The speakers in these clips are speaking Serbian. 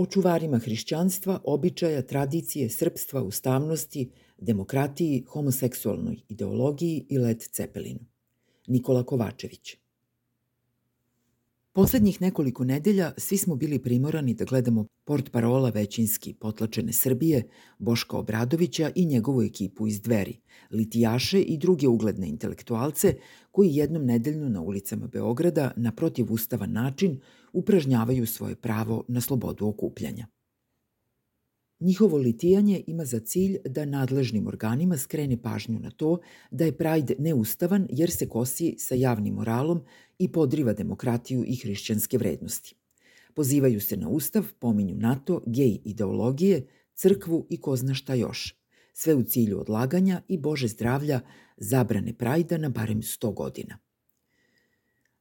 očuvarima hrišćanstva, običaja, tradicije, srpstva, ustavnosti, demokratiji, homoseksualnoj ideologiji i Led Cepelinu. Nikola Kovačević Poslednjih nekoliko nedelja svi smo bili primorani da gledamo port parola većinski potlačene Srbije, Boška Obradovića i njegovu ekipu iz Dveri, litijaše i druge ugledne intelektualce koji jednom nedeljno na ulicama Beograda na protivustavan način upražnjavaju svoje pravo na slobodu okupljanja. Njihovo litijanje ima za cilj da nadležnim organima skrene pažnju na to da je Pride neustavan jer se kosi sa javnim moralom i podriva demokratiju i hrišćanske vrednosti. Pozivaju se na ustav, pominju NATO, gej ideologije, crkvu i ko zna šta još. Sve u cilju odlaganja i Bože zdravlja zabrane Prajda na barem 100 godina.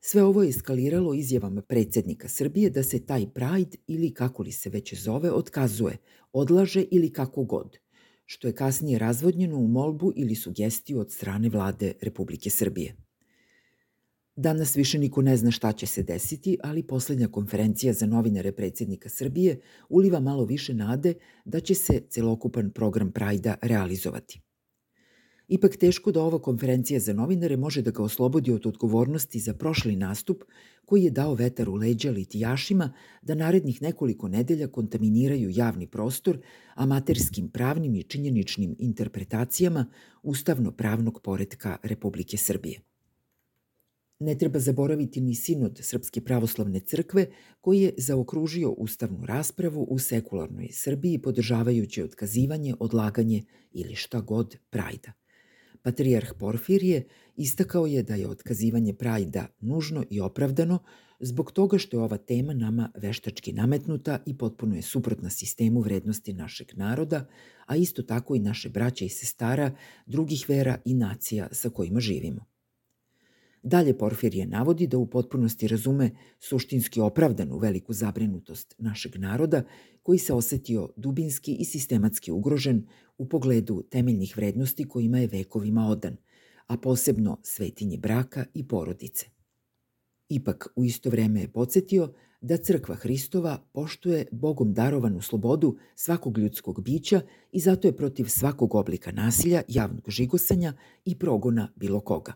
Sve ovo je eskaliralo izjavama predsednika Srbije da se taj Pride ili kako li se već zove otkazuje, odlaže ili kako god, što je kasnije razvodnjeno u molbu ili sugestiju od strane vlade Republike Srbije. Danas više niko ne zna šta će se desiti, ali poslednja konferencija za novinare predsednika Srbije uliva malo više nade da će se celokupan program Prajda realizovati. Ipak teško da ova konferencija za novinare može da ga oslobodi od odgovornosti za prošli nastup koji je dao vetar u leđa litijašima da narednih nekoliko nedelja kontaminiraju javni prostor amaterskim pravnim i činjeničnim interpretacijama ustavno-pravnog poredka Republike Srbije. Ne treba zaboraviti ni sinod Srpske pravoslavne crkve koji je zaokružio ustavnu raspravu u sekularnoj Srbiji podržavajući otkazivanje, odlaganje ili šta god prajda. Patrijarh Porfirije istakao je da je otkazivanje prajda nužno i opravdano zbog toga što je ova tema nama veštački nametnuta i potpuno je suprotna sistemu vrednosti našeg naroda, a isto tako i naše braća i sestara drugih vera i nacija sa kojima živimo. Dalje Porfirije navodi da u potpunosti razume suštinski opravdanu veliku zabrinutost našeg naroda koji se osetio dubinski i sistematski ugrožen u pogledu temeljnih vrednosti kojima je vekovima odan, a posebno svetinje braka i porodice. Ipak u isto vreme je podsjetio da crkva Hristova poštuje Bogom darovanu slobodu svakog ljudskog bića i zato je protiv svakog oblika nasilja, javnog žigosanja i progona bilo koga.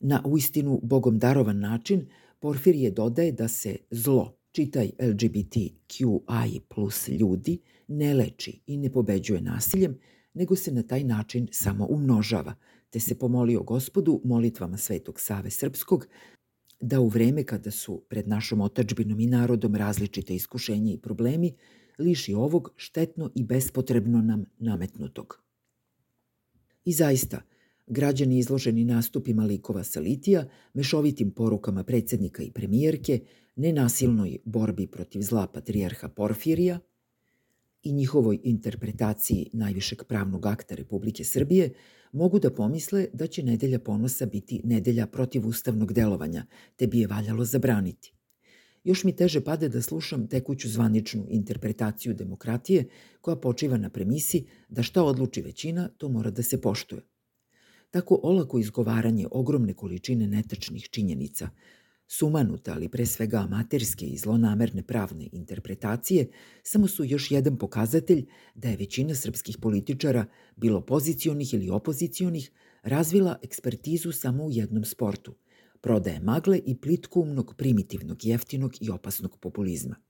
Na uistinu bogom darovan način Porfirije dodaje da se zlo, čitaj LGBTQI plus ljudi, ne leči i ne pobeđuje nasiljem, nego se na taj način samo umnožava, te se pomolio gospodu molitvama Svetog Save Srpskog da u vreme kada su pred našom otačbinom i narodom različite iskušenja i problemi, liši ovog štetno i bespotrebno nam nametnutog. I zaista, Građani izloženi nastupima likova sa litija, mešovitim porukama predsednika i premijerke, nenasilnoj borbi protiv zla patrijarha Porfirija i njihovoj interpretaciji najvišeg pravnog akta Republike Srbije, mogu da pomisle da će nedelja ponosa biti nedelja protiv ustavnog delovanja, te bi je valjalo zabraniti. Još mi teže pade da slušam tekuću zvaničnu interpretaciju demokratije koja počiva na premisi da šta odluči većina, to mora da se poštuje. Tako olako izgovaranje ogromne količine netačnih činjenica, sumanute, ali pre svega amaterske i zlonamerne pravne interpretacije, samo su još jedan pokazatelj da je većina srpskih političara, bilo pozicionih ili opozicionih, razvila ekspertizu samo u jednom sportu – prodaje magle i plitkumnog, primitivnog, jeftinog i opasnog populizma –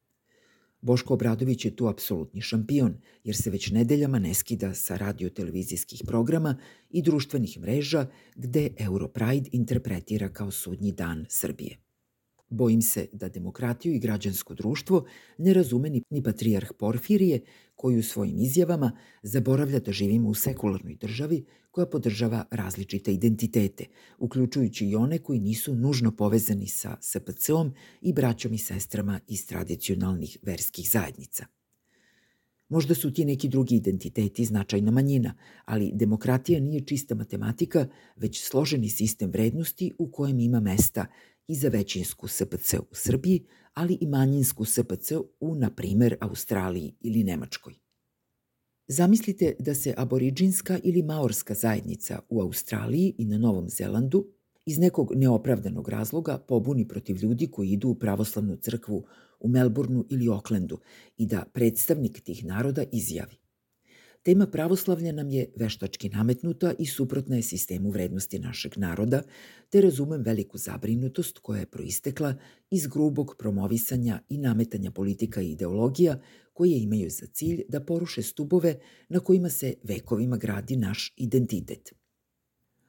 Boško Obradović je tu apsolutni šampion, jer se već nedeljama ne skida sa radiotelevizijskih programa i društvenih mreža gde Europride interpretira kao sudnji dan Srbije. Bojim se da demokratiju i građansko društvo ne razume ni, patrijarh Porfirije, koji u svojim izjavama zaboravlja da živimo u sekularnoj državi koja podržava različite identitete, uključujući i one koji nisu nužno povezani sa SPC-om i braćom i sestrama iz tradicionalnih verskih zajednica. Možda su ti neki drugi identiteti značajna manjina, ali demokratija nije čista matematika, već složeni sistem vrednosti u kojem ima mesta i za većinsku SPC u Srbiji, ali i manjinsku SPC u, na primer, Australiji ili Nemačkoj. Zamislite da se aboriđinska ili maorska zajednica u Australiji i na Novom Zelandu iz nekog neopravdanog razloga pobuni protiv ljudi koji idu u pravoslavnu crkvu u Melbourneu ili Oklendu i da predstavnik tih naroda izjavi. Tema pravoslavlja nam je veštački nametnuta i suprotna je sistemu vrednosti našeg naroda, te razumem veliku zabrinutost koja je proistekla iz grubog promovisanja i nametanja politika i ideologija koje imaju za cilj da poruše stubove na kojima se vekovima gradi naš identitet.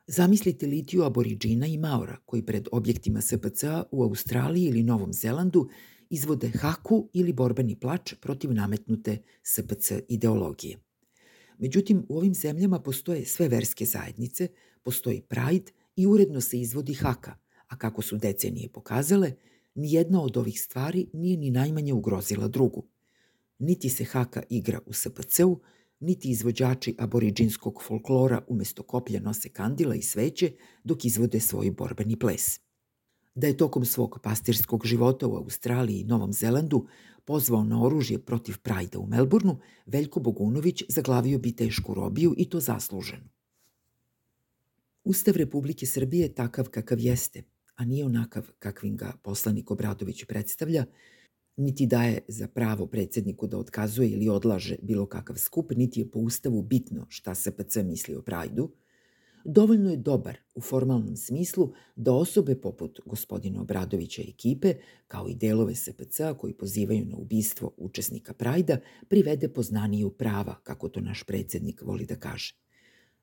Zamislite litiju aboriđina i maora koji pred objektima SPCA u Australiji ili Novom Zelandu izvode haku ili borbeni plač protiv nametnute SPC ideologije. Međutim, u ovim zemljama postoje sve verske zajednice, postoji Pride i uredno se izvodi haka, a kako su decenije pokazale, nijedna od ovih stvari nije ni najmanje ugrozila drugu. Niti se haka igra u SPC-u, niti izvođači aboriđinskog folklora umesto koplja nose kandila i sveće dok izvode svoj borbeni ples. Da je tokom svog pastirskog života u Australiji i Novom Zelandu pozvao na oružje protiv Prajda u Melbourneu, Veljko Bogunović zaglavio bi tešku robiju i to zasluženo. Ustav Republike Srbije je takav kakav jeste, a nije onakav kakvim ga poslanik Obradović predstavlja, niti daje za pravo predsedniku da otkazuje ili odlaže bilo kakav skup, niti je po ustavu bitno šta SPC misli o Prajdu, dovoljno je dobar u formalnom smislu da osobe poput gospodina Obradovića i ekipe, kao i delove SPC-a koji pozivaju na ubistvo učesnika Prajda, privede poznaniju prava, kako to naš predsednik voli da kaže.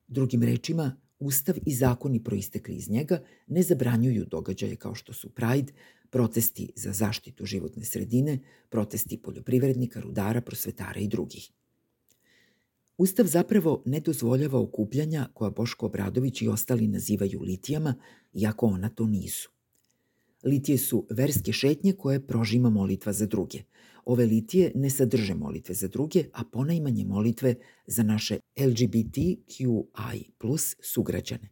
Drugim rečima, Ustav i zakoni proistekli iz njega ne zabranjuju događaje kao što su Pride, protesti za zaštitu životne sredine, protesti poljoprivrednika, rudara, prosvetara i drugih. Ustav zapravo ne dozvoljava okupljanja koja Boško Obradović i ostali nazivaju litijama, iako ona to nisu. Litije su verske šetnje koje prožima molitva za druge. Ove litije ne sadrže molitve za druge, a ponajmanje molitve za naše LGBTQI plus sugrađane.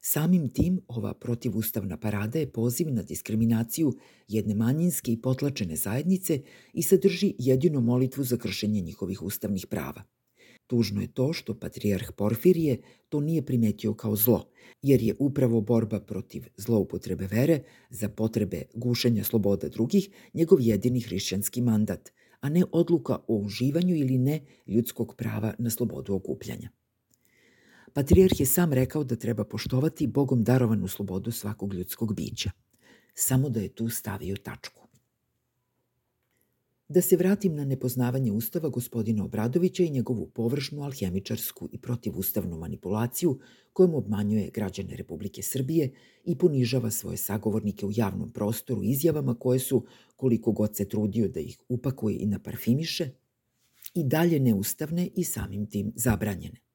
Samim tim, ova protivustavna parada je poziv na diskriminaciju jedne manjinske i potlačene zajednice i sadrži jedinu molitvu za kršenje njihovih ustavnih prava. Tužno je to što patrijarh Porfirije to nije primetio kao zlo, jer je upravo borba protiv zloupotrebe vere za potrebe gušenja sloboda drugih njegov jedini hrišćanski mandat, a ne odluka o uživanju ili ne ljudskog prava na slobodu okupljanja. Patrijarh je sam rekao da treba poštovati Bogom darovanu slobodu svakog ljudskog bića. Samo da je tu stavio tačku. Da se vratim na nepoznavanje Ustava gospodina Obradovića i njegovu površnu alhemičarsku i protivustavnu manipulaciju kojom obmanjuje građane Republike Srbije i ponižava svoje sagovornike u javnom prostoru izjavama koje su, koliko god se trudio da ih upakuje i naparfimiše, i dalje neustavne i samim tim zabranjene.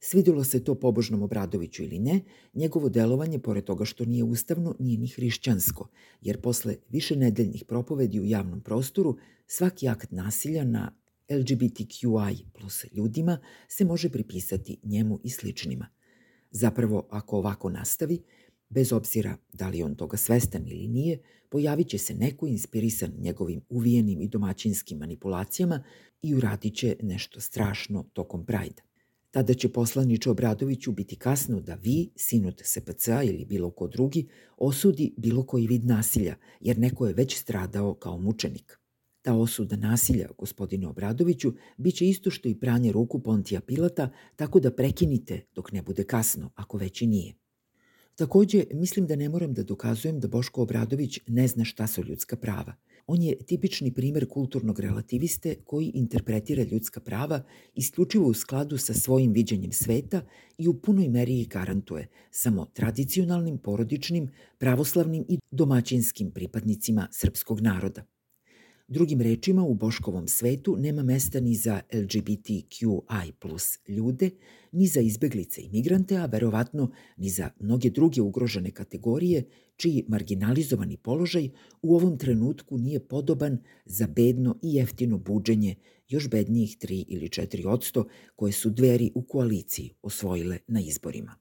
Svidilo se to pobožnom Obradoviću ili ne, njegovo delovanje, pored toga što nije ustavno, nije ni hrišćansko, jer posle više nedeljnih propovedi u javnom prostoru, svaki akt nasilja na LGBTQI plus ljudima se može pripisati njemu i sličnima. Zapravo, ako ovako nastavi, bez obzira da li on toga svestan ili nije, pojavit će se neko inspirisan njegovim uvijenim i domaćinskim manipulacijama i uradit će nešto strašno tokom prajda. Tada će poslaniče Obradoviću biti kasno da vi, sinut SPCA ili bilo ko drugi, osudi bilo koji vid nasilja, jer neko je već stradao kao mučenik. Ta osuda nasilja, gospodine Obradoviću, bit će isto što i pranje ruku Pontija Pilata, tako da prekinite dok ne bude kasno, ako već i nije. Takođe, mislim da ne moram da dokazujem da Boško Obradović ne zna šta su ljudska prava – On je tipični primer kulturnog relativiste koji interpretira ljudska prava isključivo u skladu sa svojim viđenjem sveta i u punoj meri ih garantuje samo tradicionalnim, porodičnim, pravoslavnim i domaćinskim pripadnicima srpskog naroda. Drugim rečima, u Boškovom svetu nema mesta ni za LGBTQI plus ljude, ni za izbeglice i migrante, a verovatno ni za mnoge druge ugrožene kategorije čiji marginalizovani položaj u ovom trenutku nije podoban za bedno i jeftino buđenje još bednijih 3 ili 4 odsto koje su dveri u koaliciji osvojile na izborima.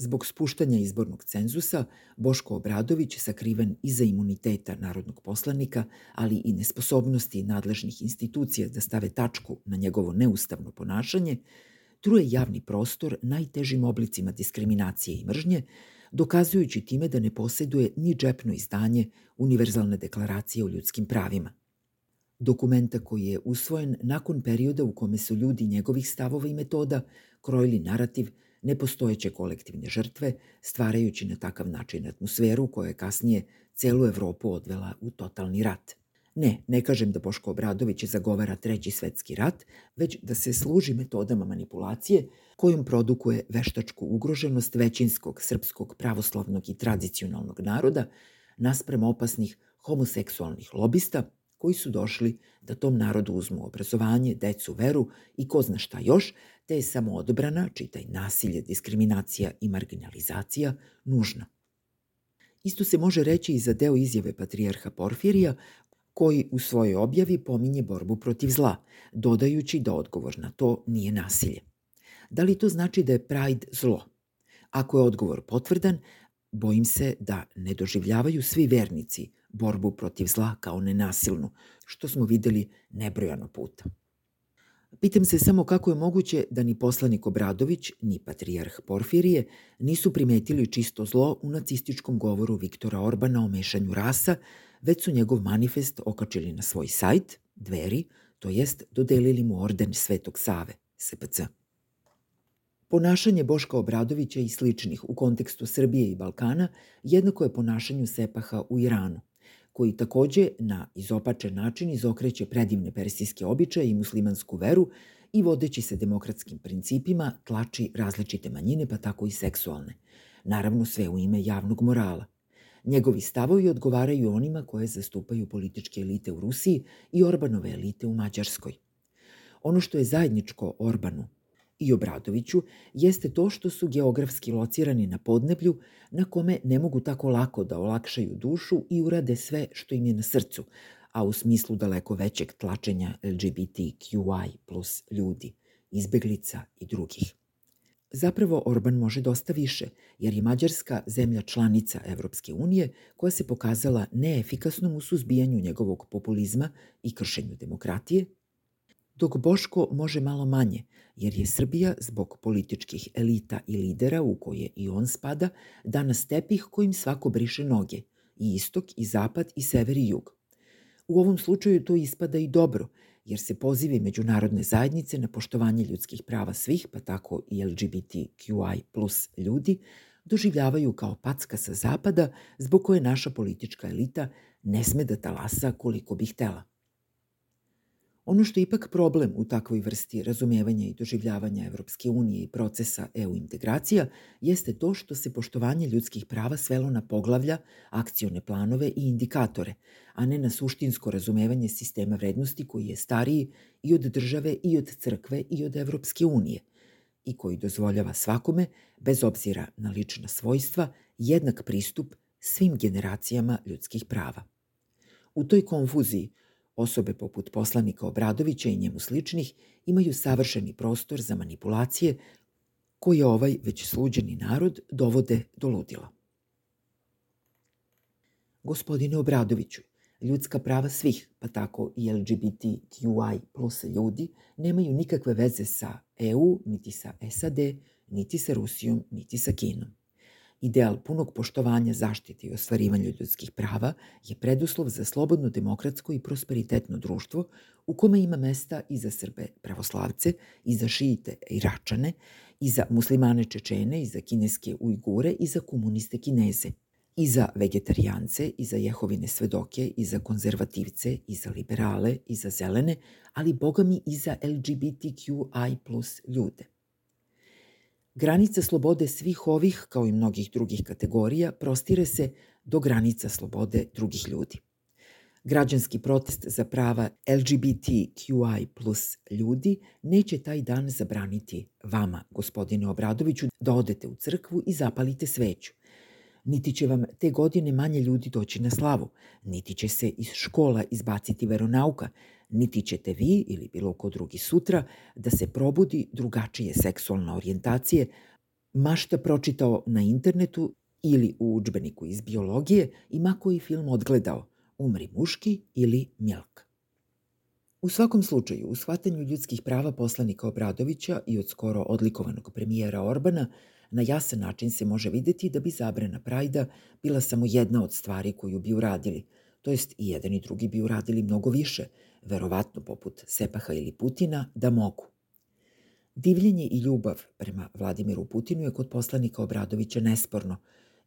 Zbog spuštanja izbornog cenzusa, Boško Obradović, sakriven iza imuniteta narodnog poslanika, ali i nesposobnosti nadležnih institucija da stave tačku na njegovo neustavno ponašanje, truje javni prostor najtežim oblicima diskriminacije i mržnje, dokazujući time da ne posjeduje ni džepno izdanje Univerzalne deklaracije o ljudskim pravima. Dokumenta koji je usvojen nakon perioda u kome su ljudi njegovih stavova i metoda krojili narativ nepostojeće kolektivne žrtve, stvarajući na takav način atmosferu koja je kasnije celu Evropu odvela u totalni rat. Ne, ne kažem da Boško Obradović zagovara treći svetski rat, već da se služi metodama manipulacije kojom produkuje veštačku ugroženost većinskog srpskog pravoslavnog i tradicionalnog naroda nasprem opasnih homoseksualnih lobista koji su došli da tom narodu uzmu obrazovanje, decu, veru i ko zna šta još, te je samo odbrana, čitaj nasilje, diskriminacija i marginalizacija, nužna. Isto se može reći i za deo izjave patrijarha Porfirija, koji u svojoj objavi pominje borbu protiv zla, dodajući da odgovor na to nije nasilje. Da li to znači da je Pride zlo? Ako je odgovor potvrdan, bojim se da ne doživljavaju svi vernici borbu protiv zla kao nenasilnu, što smo videli nebrojano puta. Pitam se samo kako je moguće da ni poslanik Obradović, ni patrijarh Porfirije nisu primetili čisto zlo u nacističkom govoru Viktora Orbana o mešanju rasa, već su njegov manifest okačili na svoj sajt, dveri, to jest dodelili mu orden Svetog Save, SPC. Ponašanje Boška Obradovića i sličnih u kontekstu Srbije i Balkana jednako je ponašanju Sepaha u Iranu, koji takođe na izopačen način izokreće predivne persijske običaje i muslimansku veru i vodeći se demokratskim principima tlači različite manjine pa tako i seksualne. Naravno sve u ime javnog morala. Njegovi stavovi odgovaraju onima koje zastupaju političke elite u Rusiji i Orbanove elite u Mađarskoj. Ono što je zajedničko Orbanu i Obradoviću jeste to što su geografski locirani na podneblju na kome ne mogu tako lako da olakšaju dušu i urade sve što im je na srcu, a u smislu daleko većeg tlačenja LGBTQI plus ljudi, izbeglica i drugih. Zapravo Orban može dosta više, jer je Mađarska zemlja članica Evropske unije koja se pokazala neefikasnom u suzbijanju njegovog populizma i kršenju demokratije, dok Boško može malo manje, jer je Srbija zbog političkih elita i lidera u koje i on spada danas tepih kojim svako briše noge, i istok i zapad i sever i jug. U ovom slučaju to ispada i dobro, jer se pozivi međunarodne zajednice na poštovanje ljudskih prava svih, pa tako i LGBTQI plus ljudi, doživljavaju kao packa sa zapada zbog koje naša politička elita ne sme da talasa koliko bi htela. Ono što je ipak problem u takvoj vrsti razumevanja i doživljavanja Evropske unije i procesa EU integracija jeste to što se poštovanje ljudskih prava svelo na poglavlja, akcione planove i indikatore, a ne na suštinsko razumevanje sistema vrednosti koji je stariji i od države i od crkve i od Evropske unije i koji dozvoljava svakome, bez obzira na lična svojstva, jednak pristup svim generacijama ljudskih prava. U toj konfuziji Osobe poput poslanika Obradovića i njemu sličnih imaju savršeni prostor za manipulacije koje ovaj već sluđeni narod dovode do ludila. Gospodine Obradoviću, ljudska prava svih, pa tako i LGBTQI plus ljudi, nemaju nikakve veze sa EU, niti sa SAD, niti sa Rusijom, niti sa Kinom. Ideal punog poštovanja zaštite i ostvarivanju ljudskih prava je preduslov za slobodno, demokratsko i prosperitetno društvo u kome ima mesta i za Srbe pravoslavce, i za šijite i račane, i za muslimane Čečene, i za kineske ujgure, i za komuniste kineze, i za vegetarijance, i za jehovine svedoke, i za konzervativce, i za liberale, i za zelene, ali bogami i za LGBTQI plus ljude – Granica slobode svih ovih, kao i mnogih drugih kategorija, prostire se do granica slobode drugih ljudi. Građanski protest za prava LGBTQI plus ljudi neće taj dan zabraniti vama, gospodine Obradoviću, da odete u crkvu i zapalite sveću. Niti će vam te godine manje ljudi doći na slavu, niti će se iz škola izbaciti veronauka, niti ćete vi ili bilo ko drugi sutra da se probudi drugačije seksualne orijentacije, mašta pročitao na internetu ili u učbeniku iz biologije i ma koji film odgledao, umri muški ili mjelk. U svakom slučaju, u shvatanju ljudskih prava poslanika Obradovića i od skoro odlikovanog premijera Orbana, na jasan način se može videti da bi zabrana Prajda bila samo jedna od stvari koju bi uradili, to jest i jedan i drugi bi uradili mnogo više, verovatno poput Sepaha ili Putina, da mogu. Divljenje i ljubav prema Vladimiru Putinu je kod poslanika Obradovića nesporno,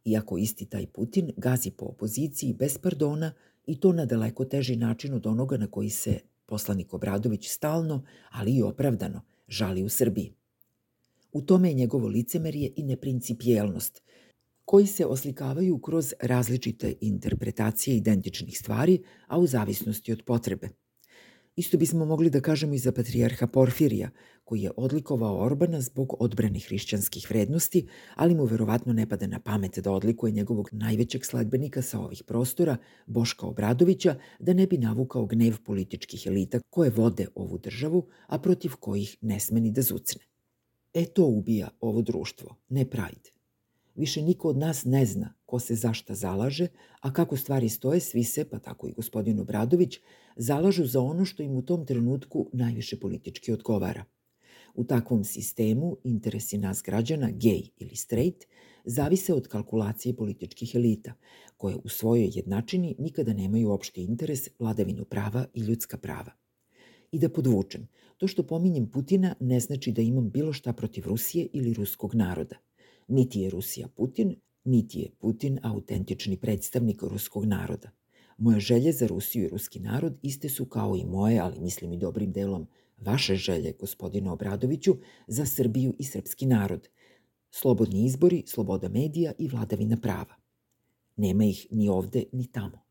iako isti taj Putin gazi po opoziciji bez pardona i to na daleko teži način od onoga na koji se poslanik Obradović stalno, ali i opravdano, žali u Srbiji. U tome je njegovo licemerje i neprincipijelnost, koji se oslikavaju kroz različite interpretacije identičnih stvari, a u zavisnosti od potrebe – Isto bismo mogli da kažemo i za patrijarha Porfirija, koji je odlikovao Orbana zbog odbrane hrišćanskih vrednosti, ali mu verovatno ne pada na pamet da odlikuje njegovog najvećeg sledbenika sa ovih prostora, Boška Obradovića, da ne bi navukao gnev političkih elita koje vode ovu državu, a protiv kojih ne sme ni da zucne. E to ubija ovo društvo, ne Pride. Više niko od nas ne zna ko se zašta zalaže, a kako stvari stoje, svi se, pa tako i gospodin Obradović, zalažu za ono što im u tom trenutku najviše politički odgovara. U takvom sistemu interesi nas građana, gej ili straight, zavise od kalkulacije političkih elita, koje u svojoj jednačini nikada nemaju opšti interes, vladavinu prava i ljudska prava. I da podvučem, to što pominjem Putina ne znači da imam bilo šta protiv Rusije ili ruskog naroda. Niti je Rusija Putin, niti je Putin autentični predstavnik ruskog naroda. Moje želje za Rusiju i ruski narod iste su kao i moje, ali mislim i dobrim delom vaše želje, gospodine Obradoviću, za Srbiju i srpski narod. Slobodni izbori, sloboda medija i vladavina prava. Nema ih ni ovde, ni tamo.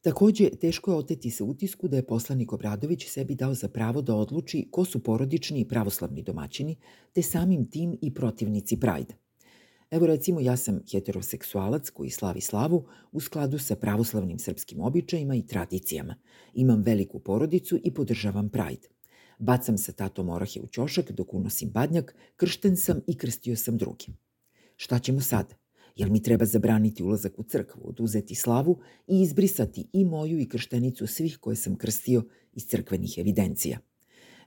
Takođe, teško je oteti se utisku da je poslanik Obradović sebi dao za pravo da odluči ko su porodični i pravoslavni domaćini, te samim tim i protivnici Prajda. Evo recimo ja sam heteroseksualac koji slavi slavu u skladu sa pravoslavnim srpskim običajima i tradicijama. Imam veliku porodicu i podržavam Pride. Bacam sa tatom orahe u ćošak dok unosim badnjak, kršten sam i krstio sam drugi. Šta ćemo sad? Jel mi treba zabraniti ulazak u crkvu, oduzeti slavu i izbrisati i moju i krštenicu svih koje sam krstio iz crkvenih evidencija?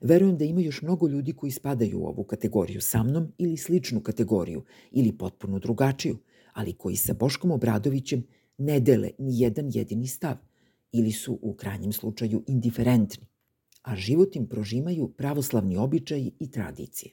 Verujem da ima još mnogo ljudi koji spadaju u ovu kategoriju sa mnom ili sličnu kategoriju ili potpuno drugačiju, ali koji sa Boškom Obradovićem ne dele ni jedan jedini stav ili su u krajnjem slučaju indiferentni, a život im prožimaju pravoslavni običaji i tradicije.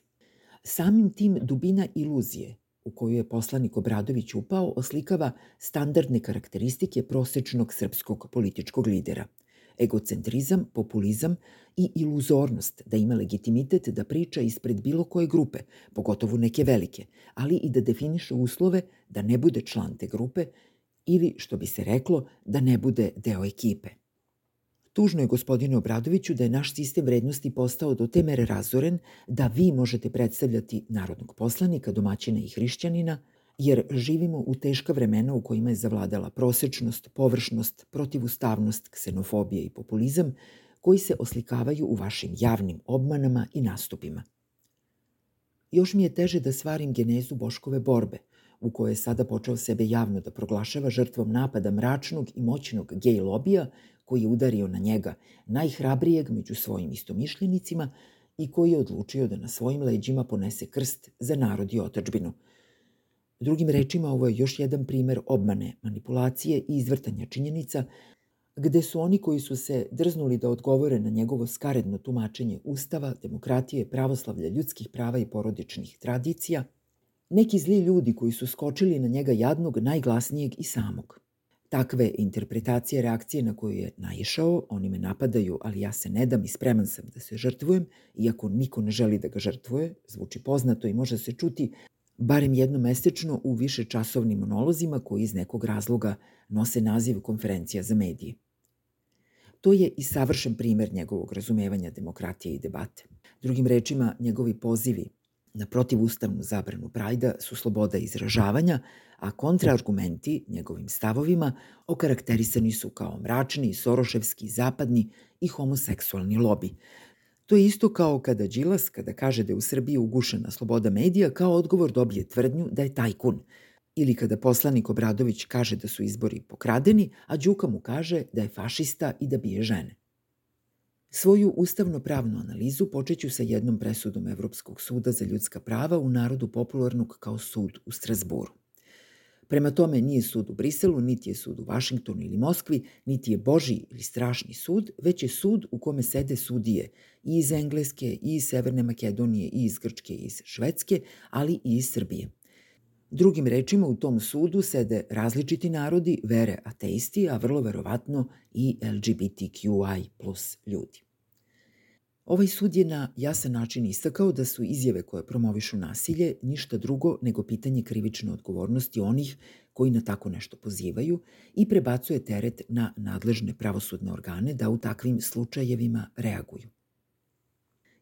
Samim tim dubina iluzije u koju je poslanik Obradović upao oslikava standardne karakteristike prosečnog srpskog političkog lidera – egocentrizam, populizam i iluzornost da ima legitimitet da priča ispred bilo koje grupe, pogotovo neke velike, ali i da definiše uslove da ne bude član te grupe ili, što bi se reklo, da ne bude deo ekipe. Tužno je gospodine Obradoviću da je naš sistem vrednosti postao do te mere razoren da vi možete predstavljati narodnog poslanika, domaćina i hrišćanina – jer živimo u teška vremena u kojima je zavladala prosečnost, površnost, protivustavnost, ksenofobija i populizam, koji se oslikavaju u vašim javnim obmanama i nastupima. Još mi je teže da svarim genezu Boškove borbe, u kojoj je sada počeo sebe javno da proglašava žrtvom napada mračnog i moćnog gej lobija koji je udario na njega, najhrabrijeg među svojim istomišljenicima i koji je odlučio da na svojim leđima ponese krst za narod i otačbinu – Drugim rečima, ovo je još jedan primer obmane, manipulacije i izvrtanja činjenica, gde su oni koji su se drznuli da odgovore na njegovo skaredno tumačenje Ustava, demokratije, pravoslavlja, ljudskih prava i porodičnih tradicija, neki zli ljudi koji su skočili na njega jadnog, najglasnijeg i samog. Takve interpretacije reakcije na koju je naišao, oni me napadaju, ali ja se ne dam i spreman sam da se žrtvujem, iako niko ne želi da ga žrtvuje, zvuči poznato i može se čuti barem jednomesečno u više časovnim monolozima koji iz nekog razloga nose naziv konferencija za medije. To je i savršen primer njegovog razumevanja demokratije i debate. Drugim rečima, njegovi pozivi na protivustavnu zabranu Prajda su sloboda izražavanja, a kontraargumenti njegovim stavovima okarakterisani su kao mračni, soroševski, zapadni i homoseksualni lobi, To je isto kao kada Đilas, kada kaže da je u Srbiji ugušena sloboda medija, kao odgovor dobije tvrdnju da je tajkun. Ili kada poslanik Obradović kaže da su izbori pokradeni, a Đuka mu kaže da je fašista i da bije žene. Svoju ustavno-pravnu analizu počeću sa jednom presudom Evropskog suda za ljudska prava u narodu popularnog kao sud u Strasboru. Prema tome nije sud u Briselu, niti je sud u Vašingtonu ili Moskvi, niti je Boži ili strašni sud, već je sud u kome sede sudije i iz Engleske, i iz Severne Makedonije, i iz Grčke, i iz Švedske, ali i iz Srbije. Drugim rečima, u tom sudu sede različiti narodi, vere ateisti, a vrlo verovatno i LGBTQI plus ljudi. Ovaj sud je na jasan način istakao da su izjave koje promovišu nasilje ništa drugo nego pitanje krivične odgovornosti onih koji na tako nešto pozivaju i prebacuje teret na nadležne pravosudne organe da u takvim slučajevima reaguju.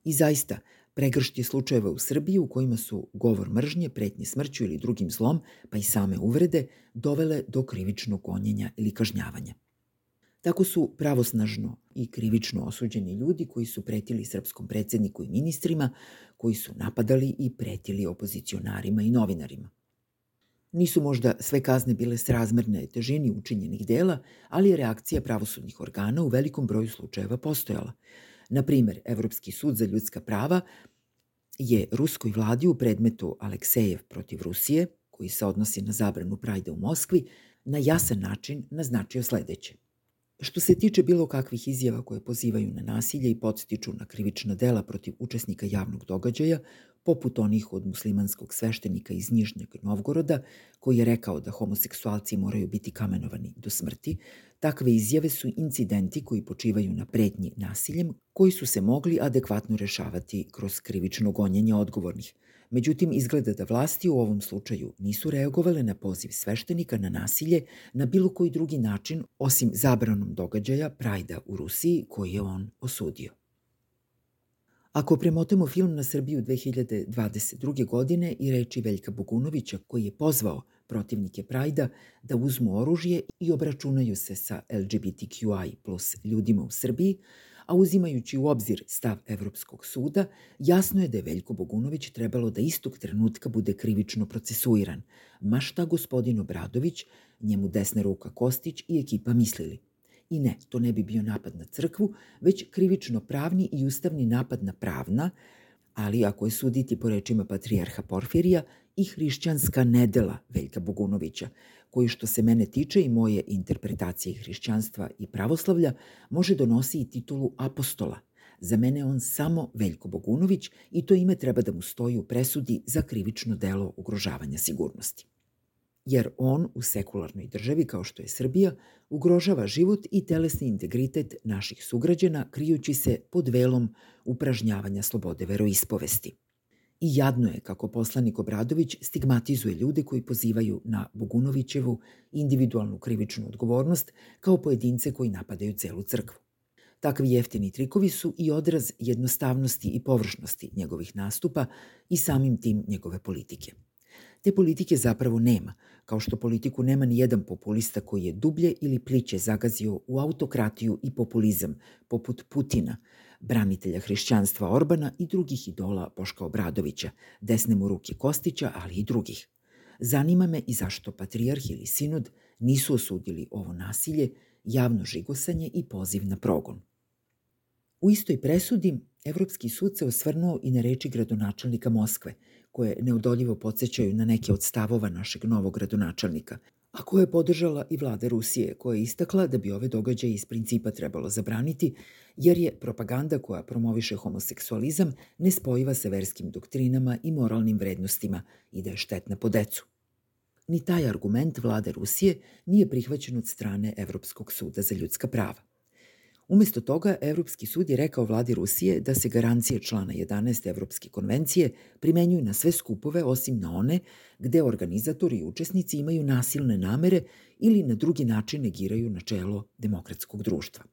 I zaista, pregršt je slučajeva u Srbiji u kojima su govor mržnje, pretnje smrću ili drugim zlom, pa i same uvrede, dovele do krivičnog gonjenja ili kažnjavanja. Tako su pravosnažno i krivično osuđeni ljudi koji su pretili srpskom predsedniku i ministrima, koji su napadali i pretili opozicionarima i novinarima. Nisu možda sve kazne bile srazmerne težini učinjenih dela, ali je reakcija pravosudnih organa u velikom broju slučajeva postojala. Na primer, Evropski sud za ljudska prava je ruskoj vladi u predmetu Aleksejev protiv Rusije, koji se odnosi na zabranu prajda u Moskvi, na jasan način naznačio sledeće – Što se tiče bilo kakvih izjava koje pozivaju na nasilje i podstiču na krivična dela protiv učesnika javnog događaja, poput onih od muslimanskog sveštenika iz Nižnjeg Novgoroda, koji je rekao da homoseksualci moraju biti kamenovani do smrti, takve izjave su incidenti koji počivaju na pretnji nasiljem, koji su se mogli adekvatno rešavati kroz krivično gonjenje odgovornih – Međutim, izgleda da vlasti u ovom slučaju nisu reagovale na poziv sveštenika na nasilje na bilo koji drugi način osim zabranom događaja Prajda u Rusiji koji je on osudio. Ako premotemo film na Srbiju 2022. godine i reči Veljka Bogunovića koji je pozvao protivnike Prajda da uzmu oružje i obračunaju se sa LGBTQI plus ljudima u Srbiji, a uzimajući u obzir stav Evropskog suda, jasno je da je Veljko Bogunović trebalo da istog trenutka bude krivično procesuiran, ma šta gospodin Obradović, njemu desna ruka Kostić i ekipa mislili. I ne, to ne bi bio napad na crkvu, već krivično pravni i ustavni napad na pravna, ali ako je suditi po rečima patrijarha Porfirija, i hrišćanska nedela Veljka Bogunovića, koji što se mene tiče i moje interpretacije hrišćanstva i pravoslavlja, može donosi i titulu apostola. Za mene on samo Veljko Bogunović i to ime treba da mu stoji u presudi za krivično delo ugrožavanja sigurnosti. Jer on u sekularnoj državi kao što je Srbija ugrožava život i telesni integritet naših sugrađana krijući se pod velom upražnjavanja slobode veroispovesti. I jadno je kako poslanik Obradović stigmatizuje ljude koji pozivaju na Bogunovićevu individualnu krivičnu odgovornost kao pojedince koji napadaju celu crkvu. Takvi jeftini trikovi su i odraz jednostavnosti i površnosti njegovih nastupa i samim tim njegove politike. Te politike zapravo nema, kao što politiku nema ni jedan populista koji je dublje ili pliće zagazio u autokratiju i populizam, poput Putina, branitelja hrišćanstva Orbana i drugih idola Boška Obradovića, desne mu ruke Kostića, ali i drugih. Zanima me i zašto patrijarh ili sinod nisu osudili ovo nasilje, javno žigosanje i poziv na progon. U istoj presudi Evropski sud se osvrnuo i na reči gradonačelnika Moskve, koje neodoljivo podsjećaju na neke od stavova našeg novog gradonačelnika – a koje je podržala i vlada Rusije, koja je istakla da bi ove događaje iz principa trebalo zabraniti, jer je propaganda koja promoviše homoseksualizam nespojiva sa verskim doktrinama i moralnim vrednostima i da je štetna po decu. Ni taj argument vlade Rusije nije prihvaćen od strane Evropskog suda za ljudska prava. Umesto toga, Evropski sud je rekao vladi Rusije da se garancije člana 11. Evropske konvencije primenjuju na sve skupove osim na one gde organizatori i učesnici imaju nasilne namere ili na drugi način negiraju načelo demokratskog društva.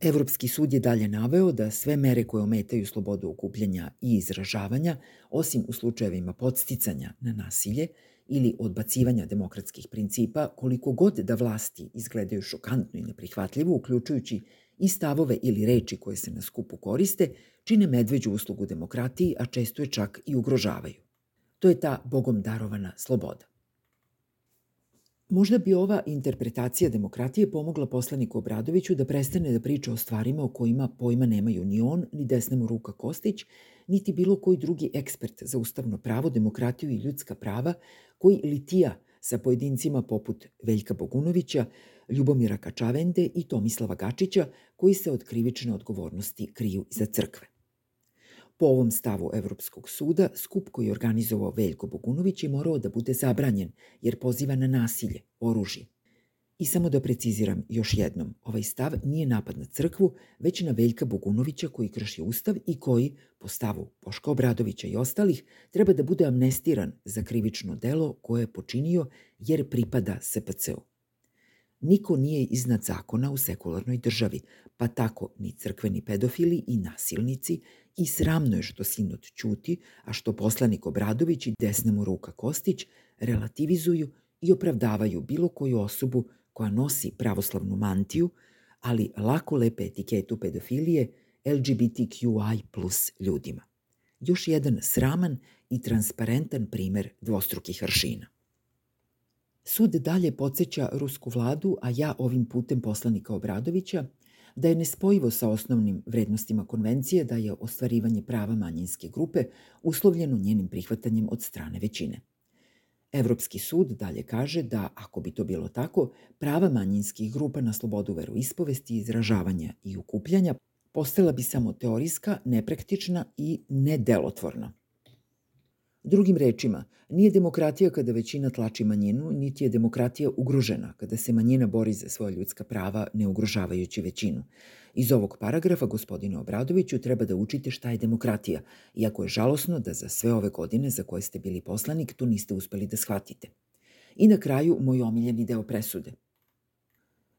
Evropski sud je dalje naveo da sve mere koje ometaju slobodu okupljanja i izražavanja, osim u slučajevima podsticanja na nasilje, ili odbacivanja demokratskih principa, koliko god da vlasti izgledaju šokantno i neprihvatljivo, uključujući i stavove ili reči koje se na skupu koriste, čine medveđu uslugu demokratiji, a često je čak i ugrožavaju. To je ta bogom darovana sloboda. Možda bi ova interpretacija demokratije pomogla poslaniku Obradoviću da prestane da priča o stvarima o kojima pojma nemaju ni on, ni desna mu ruka Kostić, niti bilo koji drugi ekspert za ustavno pravo, demokratiju i ljudska prava koji litija sa pojedincima poput Veljka Bogunovića, Ljubomira Kačavende i Tomislava Gačića koji se od krivične odgovornosti kriju iza crkve. Po ovom stavu Evropskog suda, skup koji je organizovao Veljko Bogunović je morao da bude zabranjen, jer poziva na nasilje, oružje. I samo da preciziram još jednom, ovaj stav nije napad na crkvu, već na Veljka Bogunovića koji krši ustav i koji, po stavu Boška Obradovića i ostalih, treba da bude amnestiran za krivično delo koje je počinio jer pripada SPC-u. Niko nije iznad zakona u sekularnoj državi, pa tako ni crkveni pedofili i nasilnici i sramno je što sinod ćuti, a što poslanik Obradović i desna mu ruka Kostić relativizuju i opravdavaju bilo koju osobu koja nosi pravoslavnu mantiju, ali lako lepe etiketu pedofilije LGBTQI plus ljudima. Još jedan sraman i transparentan primer dvostrukih aršina. Sud dalje podsjeća rusku vladu, a ja ovim putem poslanika Obradovića, da je nespojivo sa osnovnim vrednostima konvencije da je ostvarivanje prava manjinske grupe uslovljeno njenim prihvatanjem od strane većine. Evropski sud dalje kaže da, ako bi to bilo tako, prava manjinskih grupa na slobodu veroispovesti, izražavanja i ukupljanja postala bi samo teorijska, nepraktična i nedelotvorna. Drugim rečima, nije demokratija kada većina tlači manjinu, niti je demokratija ugrožena kada se manjina bori za svoja ljudska prava ne ugrožavajući većinu. Iz ovog paragrafa, gospodine Obradoviću, treba da učite šta je demokratija, iako je žalosno da za sve ove godine za koje ste bili poslanik to niste uspeli da shvatite. I na kraju, moj omiljeni deo presude –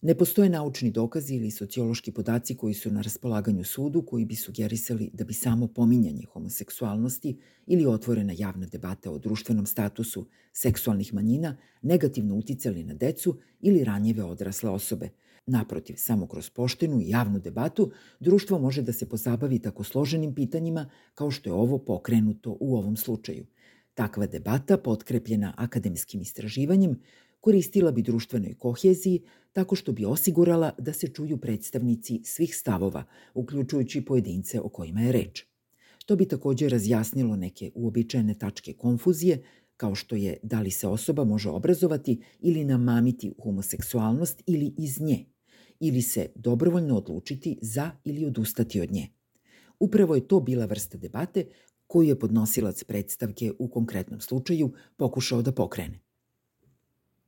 Ne postoje naučni dokazi ili sociološki podaci koji su na raspolaganju sudu koji bi sugerisali da bi samo pominjanje homoseksualnosti ili otvorena javna debata o društvenom statusu seksualnih manjina negativno uticali na decu ili ranjive odrasle osobe. Naprotiv, samo kroz poštenu i javnu debatu društvo može da se pozabavi tako složenim pitanjima kao što je ovo pokrenuto u ovom slučaju. Takva debata, potkrepljena akademskim istraživanjem, koristila bi društvenoj koheziji tako što bi osigurala da se čuju predstavnici svih stavova, uključujući pojedince o kojima je reč. To bi takođe razjasnilo neke uobičajene tačke konfuzije, kao što je da li se osoba može obrazovati ili namamiti homoseksualnost ili iz nje, ili se dobrovoljno odlučiti za ili odustati od nje. Upravo je to bila vrsta debate koju je podnosilac predstavke u konkretnom slučaju pokušao da pokrene.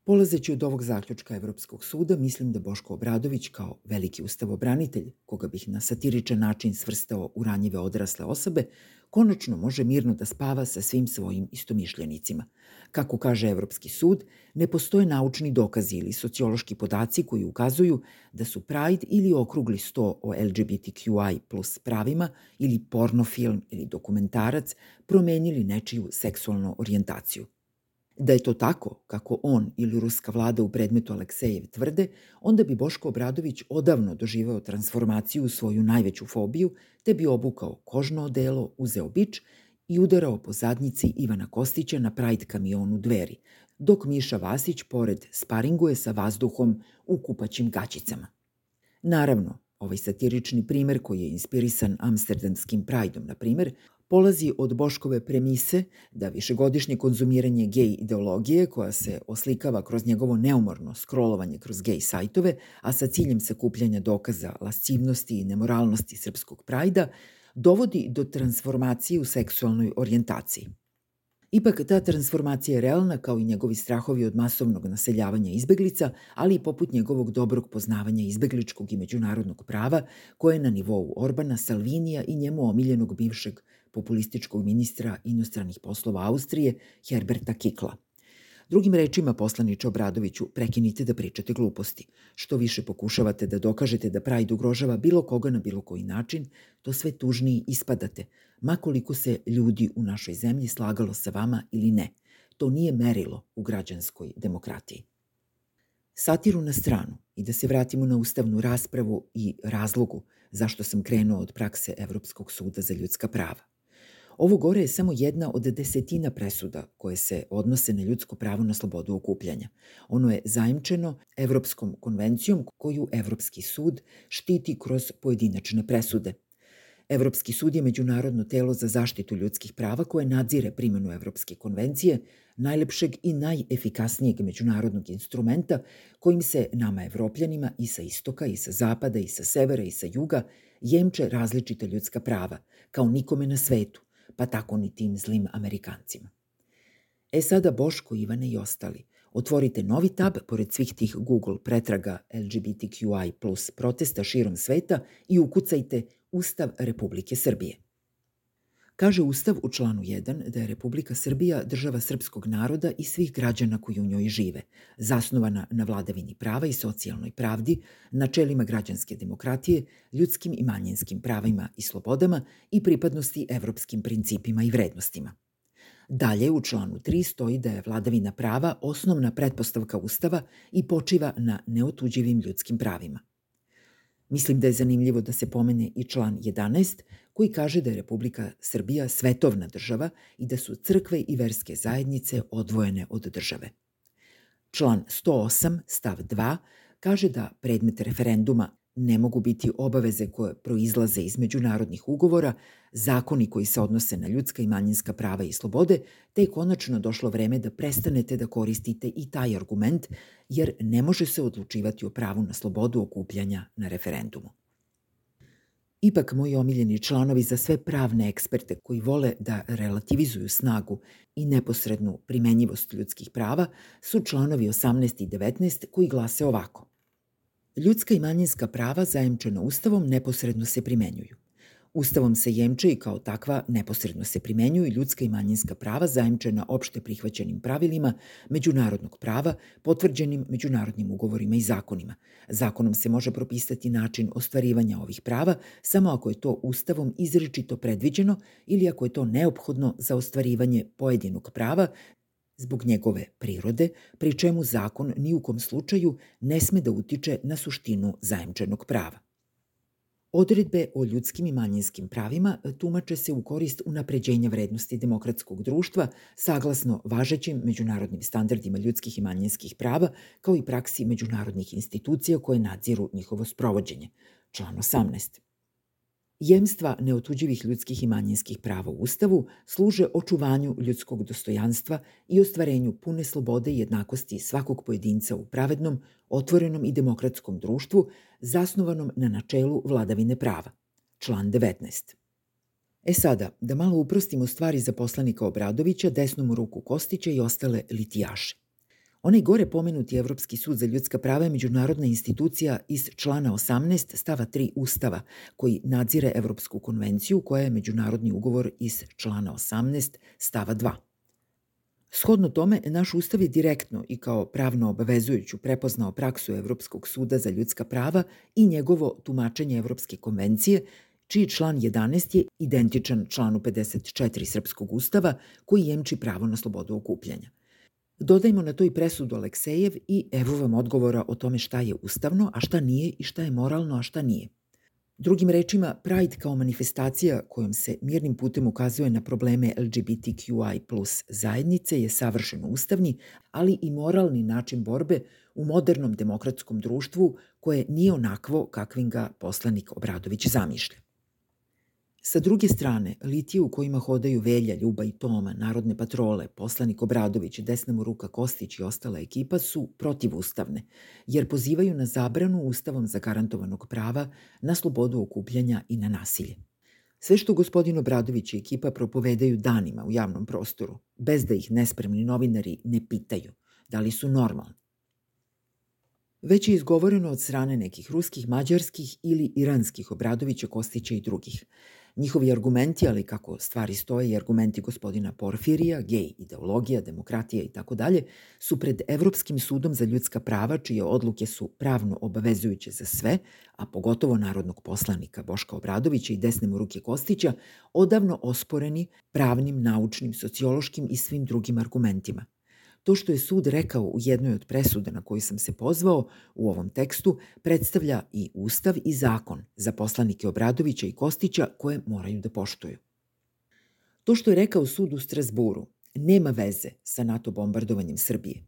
Polazeći od ovog zaključka Evropskog suda, mislim da Boško Obradović kao veliki ustavobranitelj, koga bih na satiričan način svrstao u ranjive odrasle osobe, konačno može mirno da spava sa svim svojim istomišljenicima. Kako kaže Evropski sud, ne postoje naučni dokazi ili sociološki podaci koji ukazuju da su Pride ili okrugli sto o LGBTQI plus pravima ili pornofilm ili dokumentarac promenili nečiju seksualnu orijentaciju – Da je to tako, kako on ili ruska vlada u predmetu Aleksejev tvrde, onda bi Boško Obradović odavno doživeo transformaciju u svoju najveću fobiju, te bi obukao kožno odelo, uzeo bič i udarao po zadnjici Ivana Kostića na Pride kamionu dveri, dok Miša Vasić pored sparinguje sa vazduhom u kupaćim gaćicama. Naravno, ovaj satirični primer koji je inspirisan amsterdamskim Prideom, na primer, polazi od Boškove premise da višegodišnje konzumiranje gej ideologije koja se oslikava kroz njegovo neumorno scrollovanje kroz gej sajtove, a sa ciljem sakupljanja dokaza lascivnosti i nemoralnosti srpskog prajda, dovodi do transformacije u seksualnoj orijentaciji. Ipak ta transformacija je realna kao i njegovi strahovi od masovnog naseljavanja izbeglica, ali i poput njegovog dobrog poznavanja izbegličkog i međunarodnog prava koje je na nivou Orbana, Salvinija i njemu omiljenog bivšeg populističkog ministra inostranih poslova Austrije Herberta Kikla. Drugim rečima, poslaniče Obradoviću, prekinite da pričate gluposti. Što više pokušavate da dokažete da Pride ugrožava bilo koga na bilo koji način, to sve tužniji ispadate, makoliko se ljudi u našoj zemlji slagalo sa vama ili ne. To nije merilo u građanskoj demokratiji. Satiru na stranu i da se vratimo na ustavnu raspravu i razlogu zašto sam krenuo od prakse Evropskog suda za ljudska prava. Ovo gore je samo jedna od desetina presuda koje se odnose na ljudsko pravo na slobodu okupljanja. Ono je zajemčeno Evropskom konvencijom koju Evropski sud štiti kroz pojedinačne presude. Evropski sud je međunarodno telo za zaštitu ljudskih prava koje nadzire primjenu Evropske konvencije, najlepšeg i najefikasnijeg međunarodnog instrumenta kojim se nama evropljanima i sa istoka i sa zapada i sa severa i sa juga jemče različita ljudska prava, kao nikome na svetu, pa tako ni tim zlim Amerikancima. E sada Boško, Ivane i ostali, otvorite novi tab pored svih tih Google pretraga LGBTQI plus protesta širom sveta i ukucajte Ustav Republike Srbije. Kaže Ustav u članu 1 da je Republika Srbija država srpskog naroda i svih građana koji u njoj žive, zasnovana na vladavini prava i socijalnoj pravdi, načelima građanske demokratije, ljudskim i manjinskim pravima i slobodama i pripadnosti evropskim principima i vrednostima. Dalje u članu 3 stoji da je vladavina prava osnovna pretpostavka Ustava i počiva na neotuđivim ljudskim pravima. Mislim da je zanimljivo da se pomene i član 11 koji kaže da je Republika Srbija svetovna država i da su crkve i verske zajednice odvojene od države. Član 108 stav 2 kaže da predmet referenduma ne mogu biti obaveze koje proizlaze iz međunarodnih ugovora, zakoni koji se odnose na ljudska i manjinska prava i slobode, te je konačno došlo vreme da prestanete da koristite i taj argument, jer ne može se odlučivati o pravu na slobodu okupljanja na referendumu. Ipak, moji omiljeni članovi za sve pravne eksperte koji vole da relativizuju snagu i neposrednu primenjivost ljudskih prava su članovi 18 i 19 koji glase ovako. Ljudska i manjinska prava zajemčena Ustavom neposredno se primenjuju. Ustavom se jemče i kao takva neposredno se primenjuju ljudska i manjinska prava zajemčena opšte prihvaćenim pravilima međunarodnog prava, potvrđenim međunarodnim ugovorima i zakonima. Zakonom se može propisati način ostvarivanja ovih prava samo ako je to Ustavom izričito predviđeno ili ako je to neophodno za ostvarivanje pojedinog prava zbog njegove prirode, pri čemu zakon ni u kom slučaju ne sme da utiče na suštinu zajemčenog prava. Odredbe o ljudskim i manjinskim pravima tumače se u korist unapređenja vrednosti demokratskog društva saglasno važećim međunarodnim standardima ljudskih i manjinskih prava, kao i praksi međunarodnih institucija koje nadziru njihovo sprovođenje. Član 18. Jemstva neotuđivih ljudskih i manjinskih prava u Ustavu služe očuvanju ljudskog dostojanstva i ostvarenju pune slobode i jednakosti svakog pojedinca u pravednom, otvorenom i demokratskom društvu zasnovanom na načelu vladavine prava. Član 19. E sada, da malo uprostimo stvari za poslanika Obradovića, desnu mu ruku Kostića i ostale litijaše. Onaj gore pomenuti Evropski sud za ljudska prava je međunarodna institucija iz člana 18 stava 3 Ustava, koji nadzire Evropsku konvenciju koja je međunarodni ugovor iz člana 18 stava 2. Shodno tome, naš ustav je direktno i kao pravno obavezujuću prepoznao praksu Evropskog suda za ljudska prava i njegovo tumačenje Evropske konvencije, čiji član 11 je identičan članu 54 Srpskog ustava koji jemči pravo na slobodu okupljanja. Dodajmo na to i presudu Aleksejev i evo vam odgovora o tome šta je ustavno, a šta nije i šta je moralno, a šta nije. Drugim rečima, Pride kao manifestacija kojom se mirnim putem ukazuje na probleme LGBTQI plus zajednice je savršeno ustavni, ali i moralni način borbe u modernom demokratskom društvu koje nije onakvo kakvim ga poslanik Obradović zamišlja. Sa druge strane, litije u kojima hodaju Velja, Ljuba i Toma, narodne patrole, poslanik Obradović, desna mu ruka Kostić i ostala ekipa su protivustavne, jer pozivaju na zabranu ustavom zagarantovanog prava na slobodu okupljanja i na nasilje. Sve što gospodin Obradović i ekipa propovedaju danima u javnom prostoru, bez da ih nespremni novinari ne pitaju da li su normalni. Već je izgovoreno od strane nekih ruskih, mađarskih ili iranskih Obradovića, Kostića i drugih – Njihovi argumenti, ali kako stvari stoje i argumenti gospodina Porfirija, gej ideologija, demokratija i tako dalje, su pred Evropskim sudom za ljudska prava, čije odluke su pravno obavezujuće za sve, a pogotovo narodnog poslanika Boška Obradovića i desne mu ruke Kostića, odavno osporeni pravnim, naučnim, sociološkim i svim drugim argumentima – To što je sud rekao u jednoj od presuda na koju sam se pozvao u ovom tekstu predstavlja i ustav i zakon za poslanike Obradovića i Kostića koje moraju da poštuju. To što je rekao sud u Strasburu nema veze sa NATO bombardovanjem Srbije.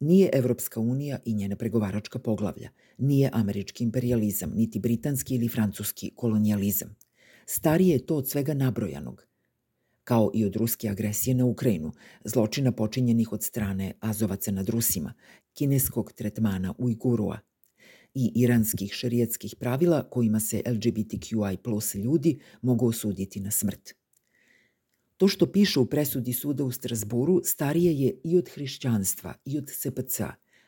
Nije Evropska unija i njena pregovaračka poglavlja, nije američki imperializam, niti britanski ili francuski kolonijalizam. Starije je to od svega nabrojanog, kao i od ruske agresije na Ukrajinu, zločina počinjenih od strane Azovaca nad Rusima, kineskog tretmana Ujgurua i iranskih šerijetskih pravila kojima se LGBTQI plus ljudi mogu osuditi na smrt. To što piše u presudi suda u Strasburu starije je i od hrišćanstva i od SPC,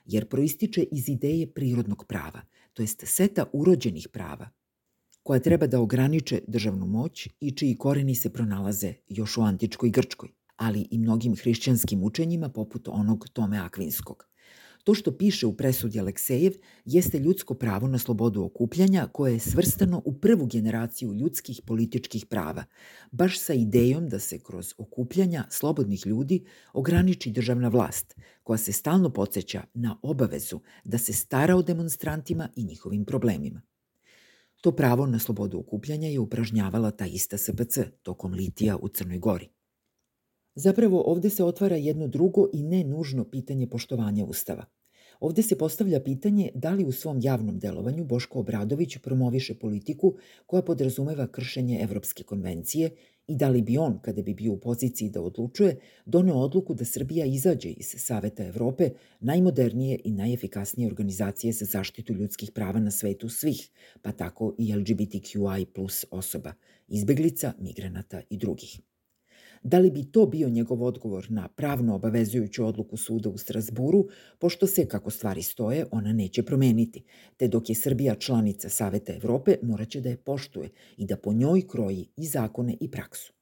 jer proističe iz ideje prirodnog prava, to jest seta urođenih prava, koja treba da ograniče državnu moć i čiji koreni se pronalaze još u antičkoj Grčkoj, ali i mnogim hrišćanskim učenjima poput onog Tome Akvinskog. To što piše u presudi Aleksejev jeste ljudsko pravo na slobodu okupljanja koje je svrstano u prvu generaciju ljudskih političkih prava, baš sa idejom da se kroz okupljanja slobodnih ljudi ograniči državna vlast, koja se stalno podsjeća na obavezu da se stara o demonstrantima i njihovim problemima. To pravo na slobodu okupljanja je upražnjavala ta ista SPC tokom litija u Crnoj Gori. Zapravo ovde se otvara jedno drugo i ne nužno pitanje poštovanja Ustava. Ovde se postavlja pitanje da li u svom javnom delovanju Boško Obradović promoviše politiku koja podrazumeva kršenje Evropske konvencije i da li bi on, kada bi bio u poziciji da odlučuje, doneo odluku da Srbija izađe iz Saveta Evrope, najmodernije i najefikasnije organizacije za zaštitu ljudskih prava na svetu svih, pa tako i LGBTQI plus osoba, izbeglica, migranata i drugih. Da li bi to bio njegov odgovor na pravno obavezujuću odluku suda u Strasburu, pošto se, kako stvari stoje, ona neće promeniti, te dok je Srbija članica Saveta Evrope, moraće da je poštuje i da po njoj kroji i zakone i praksu.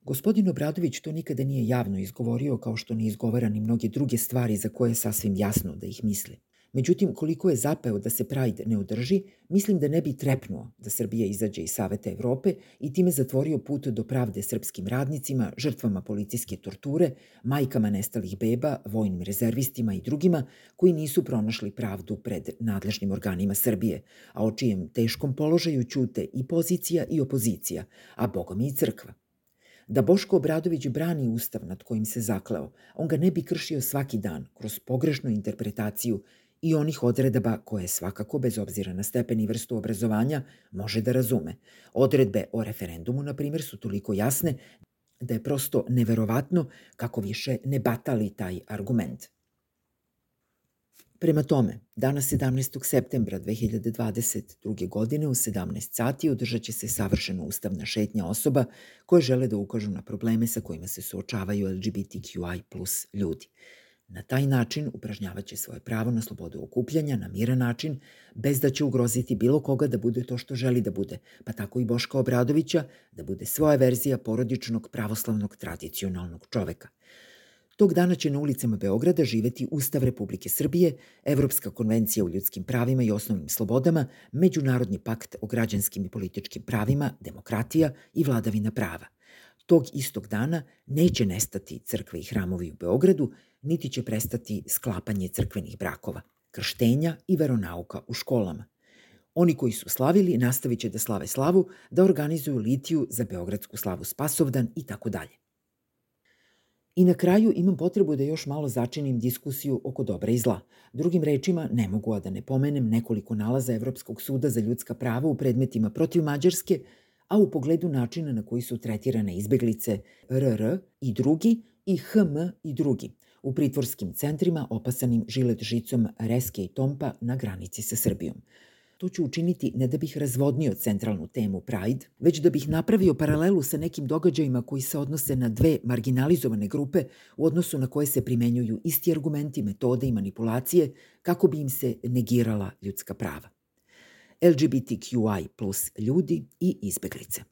Gospodin Obradović to nikada nije javno izgovorio kao što ne izgovara ni mnoge druge stvari za koje je sasvim jasno da ih misli. Međutim, koliko je zapeo da se Pride ne održi, mislim da ne bi trepnuo da Srbija izađe iz Saveta Evrope i time zatvorio put do pravde srpskim radnicima, žrtvama policijske torture, majkama nestalih beba, vojnim rezervistima i drugima koji nisu pronašli pravdu pred nadležnim organima Srbije, a o čijem teškom položaju ćute i pozicija i opozicija, a bogom i crkva. Da Boško Obradović brani ustav nad kojim se zakleo, on ga ne bi kršio svaki dan kroz pogrešnu interpretaciju i onih odredaba koje svakako, bez obzira na stepen i vrstu obrazovanja, može da razume. Odredbe o referendumu, na primjer, su toliko jasne da je prosto neverovatno kako više ne batali taj argument. Prema tome, danas 17. septembra 2022. godine u 17 sati održat će se savršeno ustavna šetnja osoba koje žele da ukažu na probleme sa kojima se suočavaju LGBTQI plus ljudi. Na taj način upražnjavaće svoje pravo na slobodu okupljanja na miran način, bez da će ugroziti bilo koga da bude to što želi da bude, pa tako i Boška Obradovića da bude svoja verzija porodičnog pravoslavnog tradicionalnog čoveka. Tog dana će na ulicama Beograda živeti Ustav Republike Srbije, Evropska konvencija o ljudskim pravima i osnovnim slobodama, Međunarodni pakt o građanskim i političkim pravima, demokratija i vladavina prava. Tog istog dana neće nestati crkve i hramovi u Beogradu, niti će prestati sklapanje crkvenih brakova, krštenja i veronauka u školama. Oni koji su slavili nastavit će da slave slavu, da organizuju litiju za Beogradsku slavu Spasovdan i tako dalje. I na kraju imam potrebu da još malo začinim diskusiju oko dobra i zla. Drugim rečima, ne mogu a da ne pomenem nekoliko nalaza Evropskog suda za ljudska prava u predmetima protiv Mađarske, a u pogledu načina na koji su tretirane izbeglice RR i drugi i HM i drugi, u pritvorskim centrima opasanim žilet žicom Reske i Tompa na granici sa Srbijom. To ću učiniti ne da bih razvodnio centralnu temu Pride, već da bih napravio paralelu sa nekim događajima koji se odnose na dve marginalizovane grupe u odnosu na koje se primenjuju isti argumenti, metode i manipulacije kako bi im se negirala ljudska prava. LGBTQI plus ljudi i izbeglice.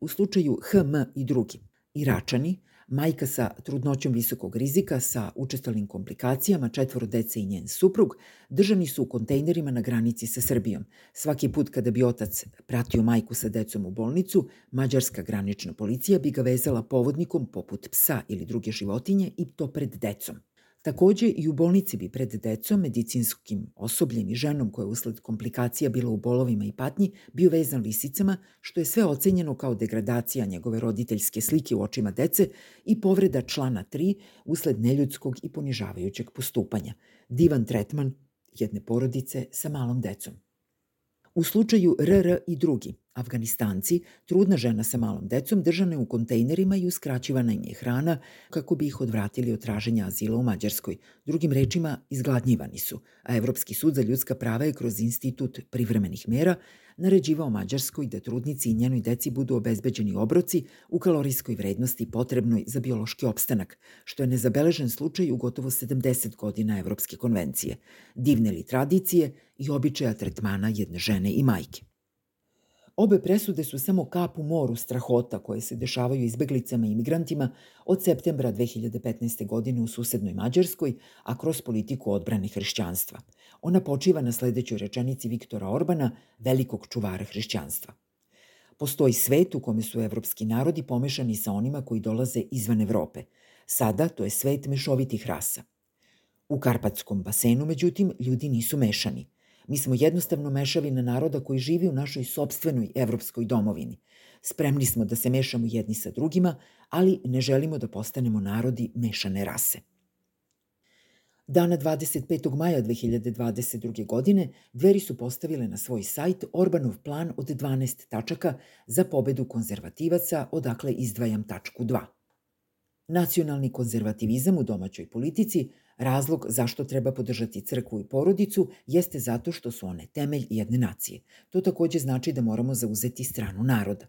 U slučaju HM i drugi, Iračani, majka sa trudnoćom visokog rizika, sa učestalim komplikacijama, četvoro dece i njen suprug, držani su u kontejnerima na granici sa Srbijom. Svaki put kada bi otac pratio majku sa decom u bolnicu, mađarska granična policija bi ga vezala povodnikom poput psa ili druge životinje i to pred decom. Takođe i u bolnici bi pred decom, medicinskim osobljem i ženom koja usled komplikacija bila u bolovima i patnji bio vezan lisicama, što je sve ocenjeno kao degradacija njegove roditeljske slike u očima dece i povreda člana 3 usled neljudskog i ponižavajućeg postupanja. Divan tretman jedne porodice sa malom decom. U slučaju RR i drugi, Afganistanci, trudna žena sa malom decom, držana je u kontejnerima i uskraćivana im je hrana kako bi ih odvratili od traženja azila u Mađarskoj. Drugim rečima, izgladnjivani su, a Evropski sud za ljudska prava je kroz institut privremenih mera naređivao Mađarskoj da trudnici i njenoj deci budu obezbeđeni obroci u kalorijskoj vrednosti potrebnoj za biološki opstanak, što je nezabeležen slučaj u gotovo 70 godina Evropske konvencije. Divne li tradicije i običaja tretmana jedne žene i majke. Obe presude su samo kap u moru strahota koje se dešavaju izbeglicama i imigrantima od septembra 2015. godine u susednoj Mađarskoj, a kroz politiku odbrane hrišćanstva. Ona počiva na sledećoj rečenici Viktora Orbana, velikog čuvara hrišćanstva. Postoji svet u kome su evropski narodi pomešani sa onima koji dolaze izvan Evrope. Sada to je svet mešovitih rasa. U Karpatskom basenu, međutim, ljudi nisu mešani. Mi smo jednostavno mešavina naroda koji živi u našoj sobstvenoj evropskoj domovini. Spremni smo da se mešamo jedni sa drugima, ali ne želimo da postanemo narodi mešane rase. Dana 25. maja 2022. godine dveri su postavile na svoj sajt Orbanov plan od 12 tačaka za pobedu konzervativaca, odakle izdvajam tačku 2. Nacionalni konzervativizam u domaćoj politici – Razlog zašto treba podržati crkvu i porodicu jeste zato što su one temelj jedne nacije. To takođe znači da moramo zauzeti stranu naroda.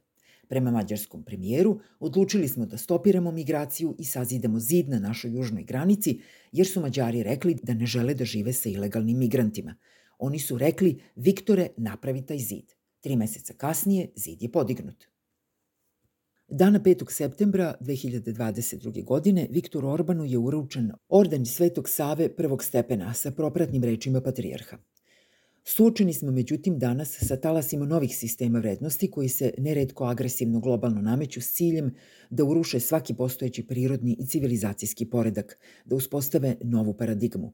Prema mađarskom premijeru, odlučili smo da stopiramo migraciju i sazidamo zid na našoj južnoj granici, jer su Mađari rekli da ne žele da žive sa ilegalnim migrantima. Oni su rekli, Viktore, napravi taj zid. Tri meseca kasnije zid je podignut. Dana 5. septembra 2022. godine Viktor Orbanu je uručen orden Svetog Save prvog stepena sa propratnim rečima patrijarha. Suočeni smo međutim danas sa talasima novih sistema vrednosti koji se neredko agresivno globalno nameću s ciljem da uruše svaki postojeći prirodni i civilizacijski poredak, da uspostave novu paradigmu.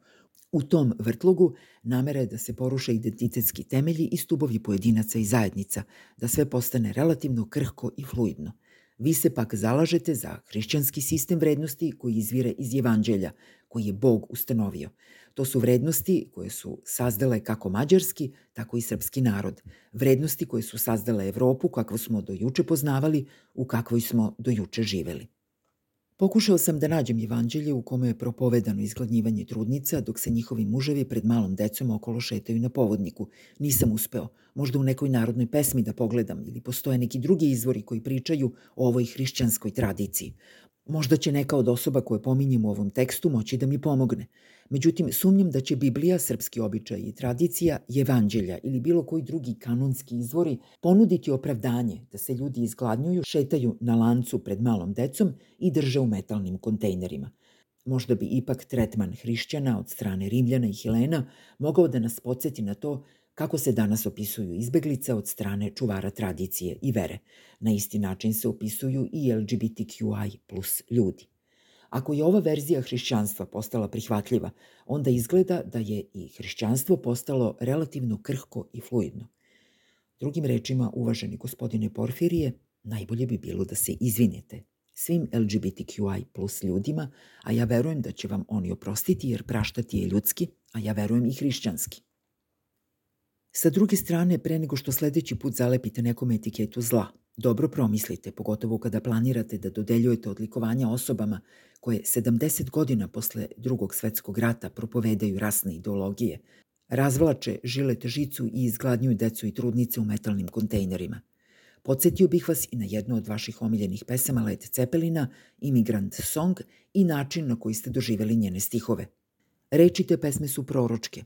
U tom vrtlogu namera je da se poruše identitetski temelji i stubovi pojedinaca i zajednica, da sve postane relativno krhko i fluidno – Vi se pak zalažete za hrišćanski sistem vrednosti koji izvire iz evanđelja, koji je Bog ustanovio. To su vrednosti koje su sazdale kako mađarski, tako i srpski narod. Vrednosti koje su sazdale Evropu kakvu smo do juče poznavali, u kakvoj smo do juče živeli. Pokušao sam da nađem evanđelje u kome je propovedano izgladnjivanje trudnica dok se njihovi muževi pred malom decom okolo šetaju na povodniku. Nisam uspeo. Možda u nekoj narodnoj pesmi da pogledam ili postoje neki drugi izvori koji pričaju o ovoj hrišćanskoj tradiciji. Možda će neka od osoba koje pominjem u ovom tekstu moći da mi pomogne. Međutim, sumnjam da će Biblija, srpski običaj i tradicija, evanđelja ili bilo koji drugi kanonski izvori ponuditi opravdanje da se ljudi izgladnjuju, šetaju na lancu pred malom decom i drže u metalnim kontejnerima. Možda bi ipak tretman hrišćana od strane Rimljana i Helena mogao da nas podsjeti na to kako se danas opisuju izbeglice od strane čuvara tradicije i vere. Na isti način se opisuju i LGBTQI plus ljudi. Ako je ova verzija hrišćanstva postala prihvatljiva, onda izgleda da je i hrišćanstvo postalo relativno krhko i fluidno. Drugim rečima, uvaženi gospodine Porfirije, najbolje bi bilo da se izvinete svim LGBTQI plus ljudima, a ja verujem da će vam oni oprostiti jer praštati je ljudski, a ja verujem i hrišćanski. Sa druge strane, pre nego što sledeći put zalepite nekom etiketu zla, dobro promislite, pogotovo kada planirate da dodeljujete odlikovanja osobama koje 70 godina posle drugog svetskog rata propovedaju rasne ideologije, razvlače žilet žicu i izgladnjuju decu i trudnice u metalnim kontejnerima. Podsjetio bih vas i na jednu od vaših omiljenih pesama Led Cepelina, Immigrant Song i način na koji ste doživeli njene stihove. Reči te pesme su proročke,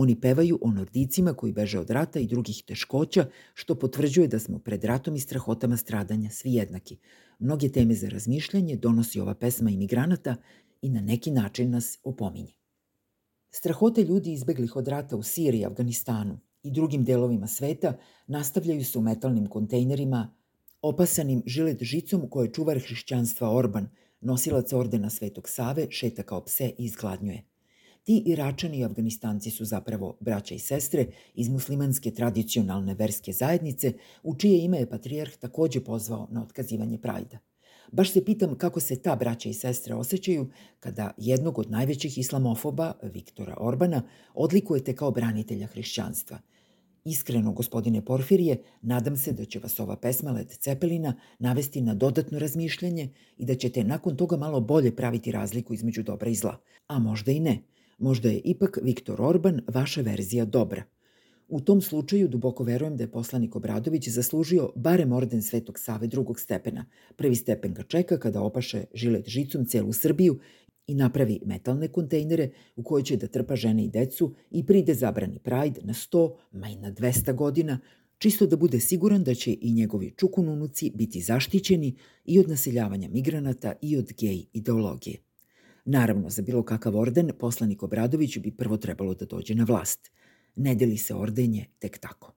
Oni pevaju o nordicima koji beže od rata i drugih teškoća, što potvrđuje da smo pred ratom i strahotama stradanja svi jednaki. Mnoge teme za razmišljanje donosi ova pesma imigranata i na neki način nas opominje. Strahote ljudi izbeglih od rata u Siriji, Afganistanu i drugim delovima sveta nastavljaju se u metalnim kontejnerima opasanim žilet žicom koje čuvar hrišćanstva Orban Nosilac ordena Svetog Save šeta kao pse i izgladnjuje. Ti Iračani i Afganistanci su zapravo braća i sestre iz muslimanske tradicionalne verske zajednice, u čije ime je patrijarh takođe pozvao na otkazivanje prajda. Baš se pitam kako se ta braća i sestre osjećaju kada jednog od najvećih islamofoba, Viktora Orbana, odlikujete kao branitelja hrišćanstva. Iskreno, gospodine Porfirije, nadam se da će vas ova pesma Led Cepelina navesti na dodatno razmišljanje i da ćete nakon toga malo bolje praviti razliku između dobra i zla. A možda i ne. Možda je ipak Viktor Orban vaša verzija dobra – U tom slučaju duboko verujem da je poslanik Obradović zaslužio barem orden Svetog Save drugog stepena. Prvi stepen ga čeka kada opaše žilet žicom celu Srbiju i napravi metalne kontejnere u koje će da trpa žene i decu i pride zabrani Pride na 100, ma i na 200 godina, čisto da bude siguran da će i njegovi čukununuci biti zaštićeni i od naseljavanja migranata i od gej ideologije. Naravno, za bilo kakav orden, poslanik Obradović bi prvo trebalo da dođe na vlast – Ne deli se ordenje tek tako.